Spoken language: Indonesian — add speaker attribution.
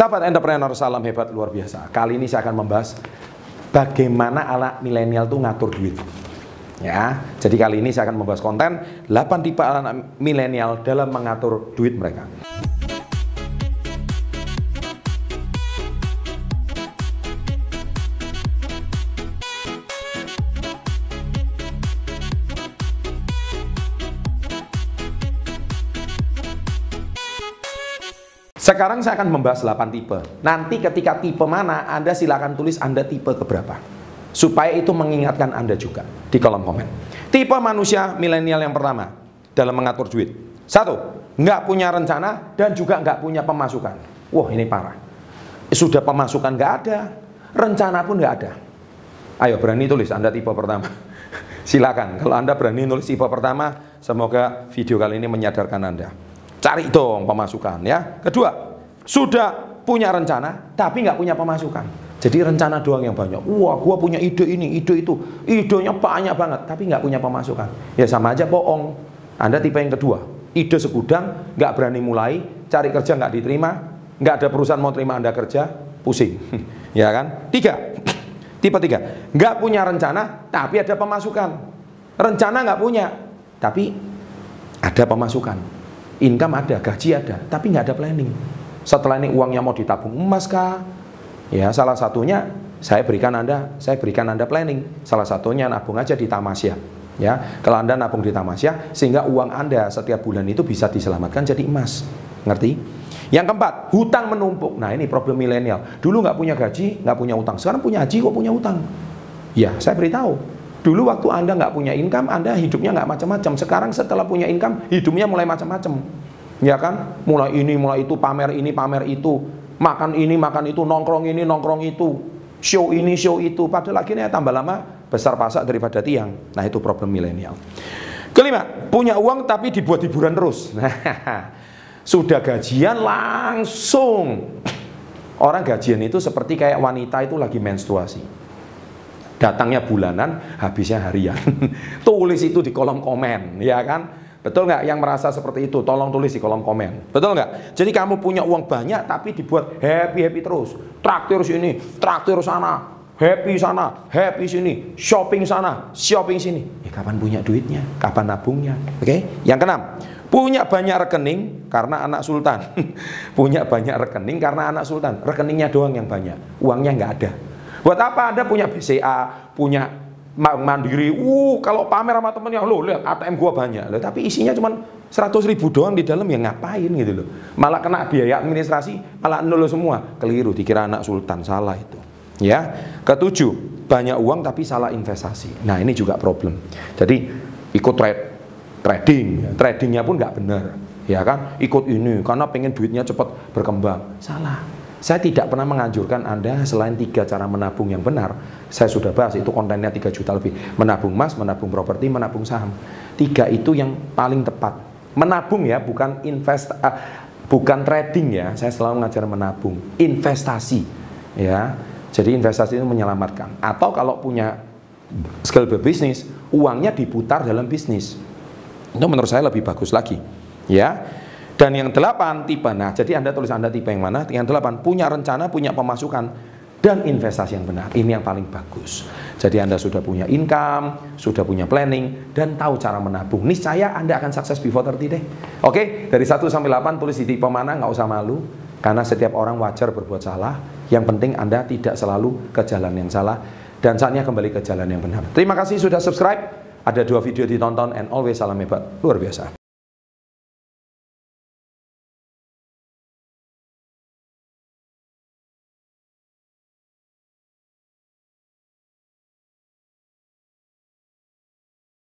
Speaker 1: Sahabat entrepreneur, salam hebat luar biasa. Kali ini saya akan membahas bagaimana anak milenial tuh ngatur duit. Ya, jadi kali ini saya akan membahas konten 8 tipe anak milenial dalam mengatur duit mereka. Sekarang saya akan membahas 8 tipe. Nanti ketika tipe mana, Anda silakan tulis Anda tipe keberapa. Supaya itu mengingatkan Anda juga di kolom komen. Tipe manusia milenial yang pertama dalam mengatur duit. Satu, nggak punya rencana dan juga nggak punya pemasukan. Wah ini parah. Sudah pemasukan nggak ada, rencana pun nggak ada. Ayo berani tulis Anda tipe pertama. Silakan. Kalau Anda berani nulis tipe pertama, semoga video kali ini menyadarkan Anda. Cari dong pemasukan ya. Kedua, sudah punya rencana tapi nggak punya pemasukan. Jadi rencana doang yang banyak. Wah, gua punya ide ini, ide itu. Idenya banyak banget tapi nggak punya pemasukan. Ya sama aja bohong. Anda tipe yang kedua. Ide segudang, nggak berani mulai, cari kerja nggak diterima, nggak ada perusahaan mau terima Anda kerja, pusing. ya kan? Tiga. Tipe tiga, nggak punya rencana tapi ada pemasukan. Rencana nggak punya, tapi ada pemasukan income ada, gaji ada, tapi nggak ada planning. Setelah ini uangnya mau ditabung emas kah? Ya, salah satunya saya berikan Anda, saya berikan Anda planning. Salah satunya nabung aja di Tamasya. Ya, kalau Anda nabung di Tamasya sehingga uang Anda setiap bulan itu bisa diselamatkan jadi emas. Ngerti? Yang keempat, hutang menumpuk. Nah, ini problem milenial. Dulu nggak punya gaji, nggak punya utang. Sekarang punya gaji kok punya utang. Ya, saya beritahu Dulu waktu Anda nggak punya income, Anda hidupnya nggak macam-macam. Sekarang setelah punya income, hidupnya mulai macam-macam. Ya kan? Mulai ini, mulai itu, pamer ini, pamer itu. Makan ini, makan itu, nongkrong ini, nongkrong itu. Show ini, show itu. Padahal akhirnya tambah lama besar pasak daripada tiang. Nah itu problem milenial. Kelima, punya uang tapi dibuat hiburan terus. Sudah gajian langsung. Orang gajian itu seperti kayak wanita itu lagi menstruasi datangnya bulanan, habisnya harian. tulis itu di kolom komen, ya kan? Betul nggak yang merasa seperti itu? Tolong tulis di kolom komen. Betul nggak? Jadi kamu punya uang banyak tapi dibuat happy-happy terus. Traktir sini, traktir sana, happy sana, happy sini, shopping sana, shopping sini. Ya kapan punya duitnya? Kapan nabungnya? Oke? Okay? Yang keenam, punya banyak rekening karena anak sultan. punya banyak rekening karena anak sultan. Rekeningnya doang yang banyak, uangnya nggak ada. Buat apa Anda punya BCA, punya mandiri, uh kalau pamer sama temennya, lo lihat ATM gua banyak, loh, tapi isinya cuma 100 ribu doang di dalam ya ngapain gitu loh. Malah kena biaya administrasi, malah nol semua. Keliru, dikira anak sultan, salah itu. Ya, ketujuh, banyak uang tapi salah investasi. Nah ini juga problem. Jadi ikut trade, trading, tradingnya pun nggak benar, ya kan? Ikut ini karena pengen duitnya cepat berkembang, salah saya tidak pernah menganjurkan Anda selain tiga cara menabung yang benar. Saya sudah bahas itu kontennya 3 juta lebih. Menabung emas, menabung properti, menabung saham. Tiga itu yang paling tepat. Menabung ya, bukan invest, uh, bukan trading ya. Saya selalu mengajar menabung, investasi ya. Jadi investasi itu menyelamatkan. Atau kalau punya skill berbisnis, uangnya diputar dalam bisnis. Itu menurut saya lebih bagus lagi. Ya. Dan yang delapan tipe, nah jadi Anda tulis Anda tipe yang mana? Yang delapan punya rencana, punya pemasukan dan investasi yang benar. Ini yang paling bagus. Jadi Anda sudah punya income, sudah punya planning dan tahu cara menabung. Niscaya Anda akan sukses before 30 deh. Oke, dari 1 sampai 8 tulis di tipe mana nggak usah malu karena setiap orang wajar berbuat salah. Yang penting Anda tidak selalu ke jalan yang salah dan saatnya kembali ke jalan yang benar. Terima kasih sudah subscribe. Ada dua video ditonton and always salam hebat luar biasa.